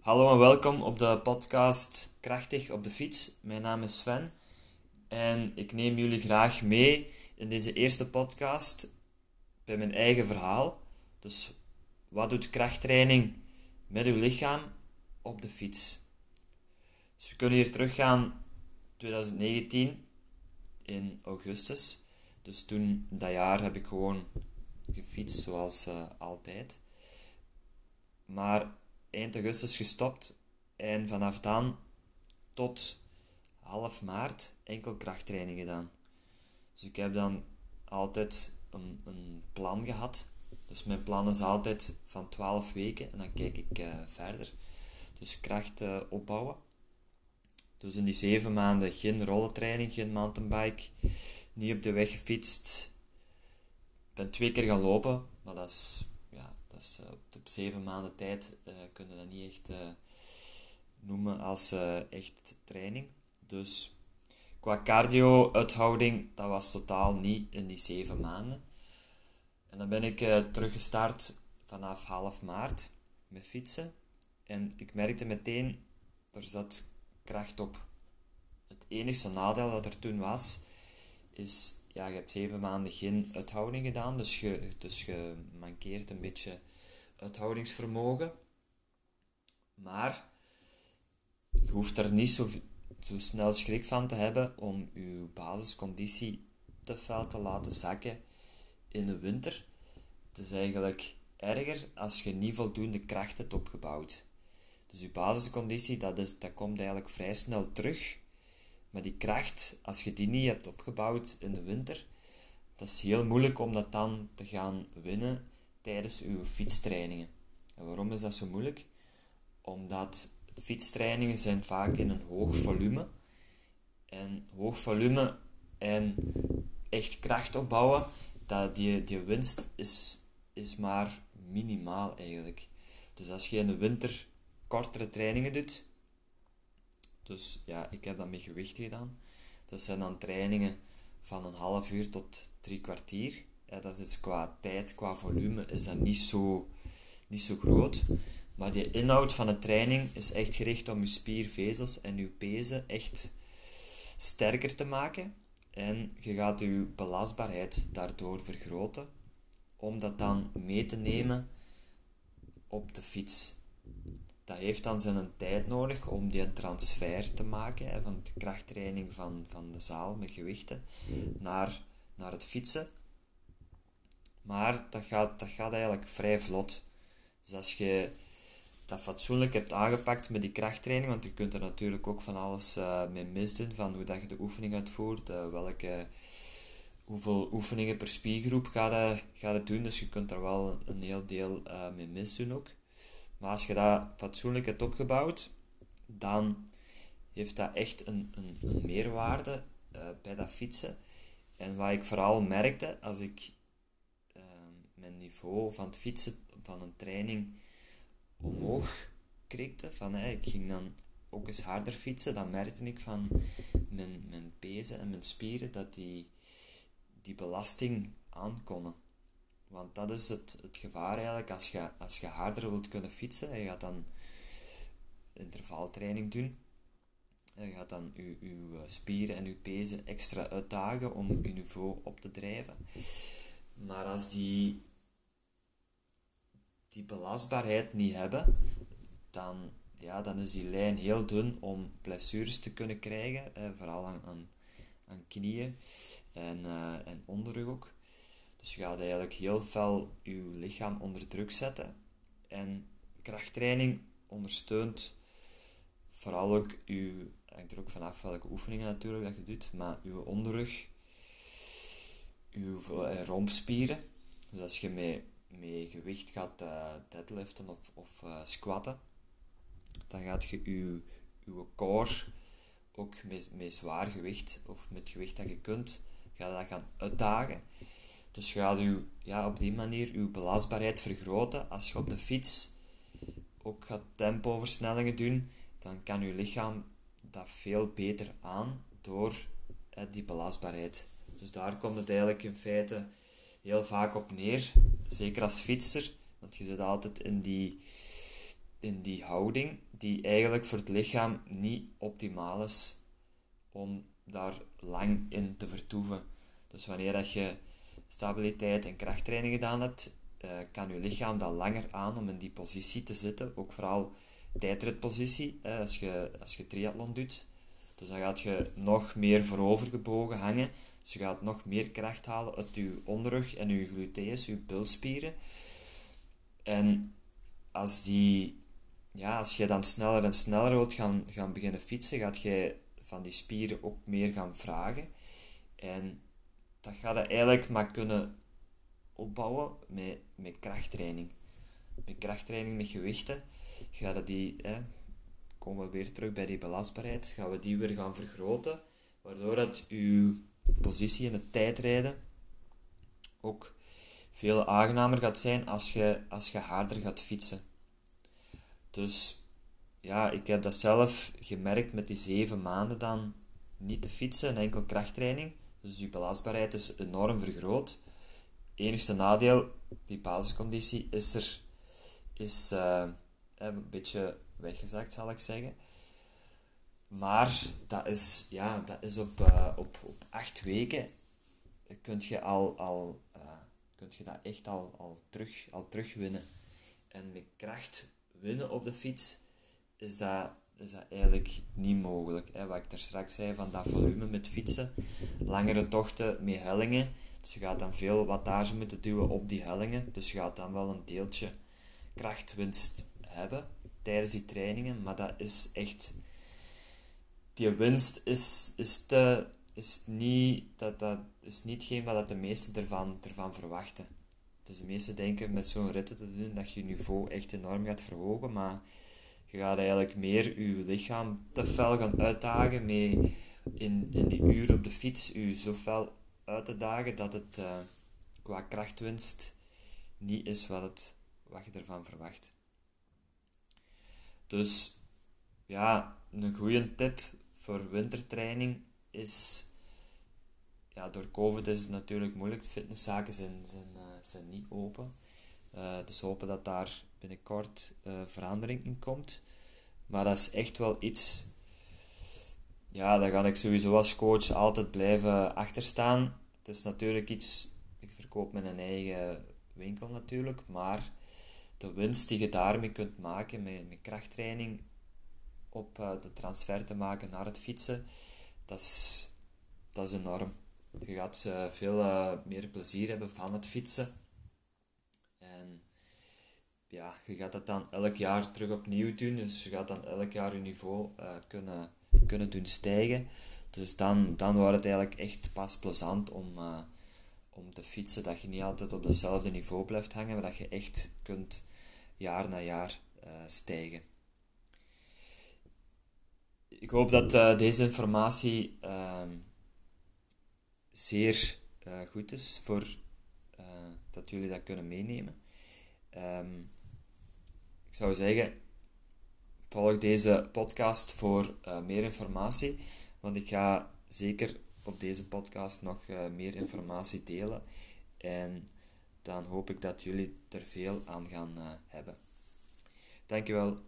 Hallo en welkom op de podcast Krachtig op de fiets. Mijn naam is Sven en ik neem jullie graag mee in deze eerste podcast bij mijn eigen verhaal. Dus wat doet krachttraining met uw lichaam op de fiets? Dus we kunnen hier teruggaan 2019 in augustus. Dus toen dat jaar heb ik gewoon gefietst zoals uh, altijd. Maar eind augustus gestopt en vanaf dan tot half maart enkel krachttraining gedaan. Dus ik heb dan altijd een, een plan gehad. Dus mijn plan is altijd van 12 weken en dan kijk ik uh, verder. Dus kracht uh, opbouwen. Dus in die 7 maanden geen rollentraining, geen mountainbike, niet op de weg gefietst. Ik ben twee keer gaan lopen, maar dat is dus uh, op, zeven maanden tijd uh, kun je dat niet echt uh, noemen als echt training. Dus qua cardio-uithouding, dat was totaal niet in die zeven maanden. En dan ben ik teruggestart vanaf half maart met fietsen. En ik merkte meteen, er zat kracht op. Het enige nadeel dat er toen was, is, ja, je hebt zeven maanden geen uithouding gedaan, dus je, dus je mankeert een beetje uithoudingsvermogen. Maar je hoeft er niet zo, zo snel schrik van te hebben om je basisconditie te veel te laten zakken in de winter. Het is eigenlijk erger als je niet voldoende kracht hebt opgebouwd. Dus je basisconditie, dat, is, dat komt eigenlijk vrij snel terug. Maar die kracht, als je die niet hebt opgebouwd in de winter, dat is heel moeilijk om dat dan te gaan winnen tijdens uw fietstrainingen. En waarom is dat zo moeilijk? Omdat fietstrainingen zijn vaak in een hoog volume. En hoog volume en echt kracht opbouwen, dat die, die winst is, is maar minimaal eigenlijk. Dus als je in de winter kortere trainingen doet, dus ja, ik heb dat met gewicht gedaan. Dat zijn dan trainingen van een half uur tot drie kwartier. Ja, dat is qua tijd, qua volume, is dat niet zo, niet zo groot. Maar de inhoud van de training is echt gericht om je spiervezels en je pezen echt sterker te maken. En je gaat je belastbaarheid daardoor vergroten. Om dat dan mee te nemen op de fiets. Dat heeft dan zijn tijd nodig om die transfer te maken van de krachttraining van, van de zaal met gewichten naar, naar het fietsen. Maar dat gaat, dat gaat eigenlijk vrij vlot. Dus als je dat fatsoenlijk hebt aangepakt met die krachttraining, want je kunt er natuurlijk ook van alles uh, mee misdoen, van hoe dat je de oefening uitvoert, uh, welke, hoeveel oefeningen per spiergroep ga je, ga je doen, dus je kunt er wel een heel deel uh, mee misdoen ook. Maar als je dat fatsoenlijk hebt opgebouwd, dan heeft dat echt een, een, een meerwaarde bij dat fietsen. En wat ik vooral merkte, als ik mijn niveau van het fietsen, van een training omhoog kreegde. Van, ik ging dan ook eens harder fietsen. Dan merkte ik van mijn, mijn pezen en mijn spieren dat die, die belasting aankonden. Want dat is het, het gevaar eigenlijk als je, als je harder wilt kunnen fietsen. En je gaat dan intervaltraining doen. En je gaat dan je, je spieren en je pezen extra uitdagen om je niveau op te drijven. Maar als die die belastbaarheid niet hebben, dan, ja, dan is die lijn heel dun om blessures te kunnen krijgen, eh, vooral aan, aan, knieën en, uh, en onderrug ook. Dus je gaat eigenlijk heel veel je lichaam onder druk zetten. En krachttraining ondersteunt vooral ook je, hangt er ook vanaf welke oefeningen natuurlijk dat je doet, maar je onderrug, je eh, rompspieren. Dus als je met met gewicht gaat uh, deadliften of, of uh, squatten, dan gaat je je, core ook met, met zwaar gewicht of met gewicht dat je kunt, gaat dat gaan uitdagen. Dus je gaat ja, op die manier je belastbaarheid vergroten. Als je op de fiets ook gaat tempoversnellingen doen, dan kan je lichaam dat veel beter aan door eh, die belastbaarheid. Dus daar komt het eigenlijk in feite heel vaak op neer. Zeker als fietser, want je zit altijd in die, in die houding die eigenlijk voor het lichaam niet optimaal is om daar lang in te vertoeven. Dus wanneer dat je stabiliteit en krachttraining gedaan hebt, uh, kan je lichaam dan langer aan om in die positie te zitten. Ook vooral tijdritpositie, uh, als, je, als je triathlon doet. Dus dan gaat je nog meer voorover gebogen hangen. Dus je gaat nog meer kracht halen uit je onderrug en je gluteus, je bilspieren. En als, die, ja, als je dan sneller en sneller wilt gaan, gaan beginnen fietsen, gaat je van die spieren ook meer gaan vragen. En dat gaat je eigenlijk maar kunnen opbouwen met, met krachttraining. Met krachttraining, met gewichten, gaan we die, hè, komen we weer terug bij die belastbaarheid, gaan we die weer gaan vergroten, waardoor dat uw positie in het tijdrijden ook veel aangenamer gaat zijn als je, als je harder gaat fietsen. Dus ja, ik heb dat zelf gemerkt met die zeven maanden dan niet te fietsen en enkel krachttraining. Dus je belastbaarheid is enorm vergroot. Enigste nadeel, die basisconditie is er is, uh, een beetje weggezakt, zal ik zeggen. Maar dat is, ja, dat is op, uh, op, op acht weken kun je, al, al, kunt je dat echt al, al, terug, al terugwinnen. En met kracht winnen op de fiets is dat, is dat eigenlijk niet mogelijk. Hè. Wat ik daar straks zei van dat volume met fietsen, langere tochten met hellingen. Dus je gaat dan veel wattage moeten duwen op die hellingen. Dus je gaat dan wel een deeltje krachtwinst hebben tijdens die trainingen. Maar dat is echt... Die winst is, is, te, is, niet, dat, dat is niet hetgeen wat de meesten ervan, ervan verwachten. Dus de meesten denken met zo'n ritten te doen dat je je niveau echt enorm gaat verhogen. Maar je gaat eigenlijk meer je lichaam te fel gaan uitdagen mee in, in die uur op de fiets. Je zo fel uit te dagen dat het uh, qua krachtwinst niet is wat, het, wat je ervan verwacht. Dus ja, een goede tip voor wintertraining is. Ja, door COVID is het natuurlijk moeilijk. Fitnesszaken zijn, zijn, uh, zijn niet open. Uh, dus hopen dat daar binnenkort uh, verandering in komt. Maar dat is echt wel iets. Ja, daar ga ik sowieso als coach altijd blijven achterstaan. Het is natuurlijk iets. Ik verkoop mijn eigen winkel natuurlijk. Maar de winst die je daarmee kunt maken met, krachttraining op uh, de transfer te maken naar het fietsen, dat is, dat is enorm. Je gaat veel meer plezier hebben van het fietsen. Ja, je gaat dat dan elk jaar terug opnieuw doen. Dus je gaat dan elk jaar je niveau kunnen, kunnen doen stijgen. Dus dan, dan wordt het eigenlijk echt pas plezant om, om te fietsen. Dat je niet altijd op hetzelfde niveau blijft hangen, maar dat je echt kunt jaar na jaar uh, stijgen. Ik hoop dat deze informatie uh, zeer goed is voor dat jullie dat kunnen meenemen. Um, zou zeggen, volg deze podcast voor meer informatie, want ik ga zeker op deze podcast nog meer informatie delen. En dan hoop ik dat jullie er veel aan gaan uh, hebben. Dankjewel.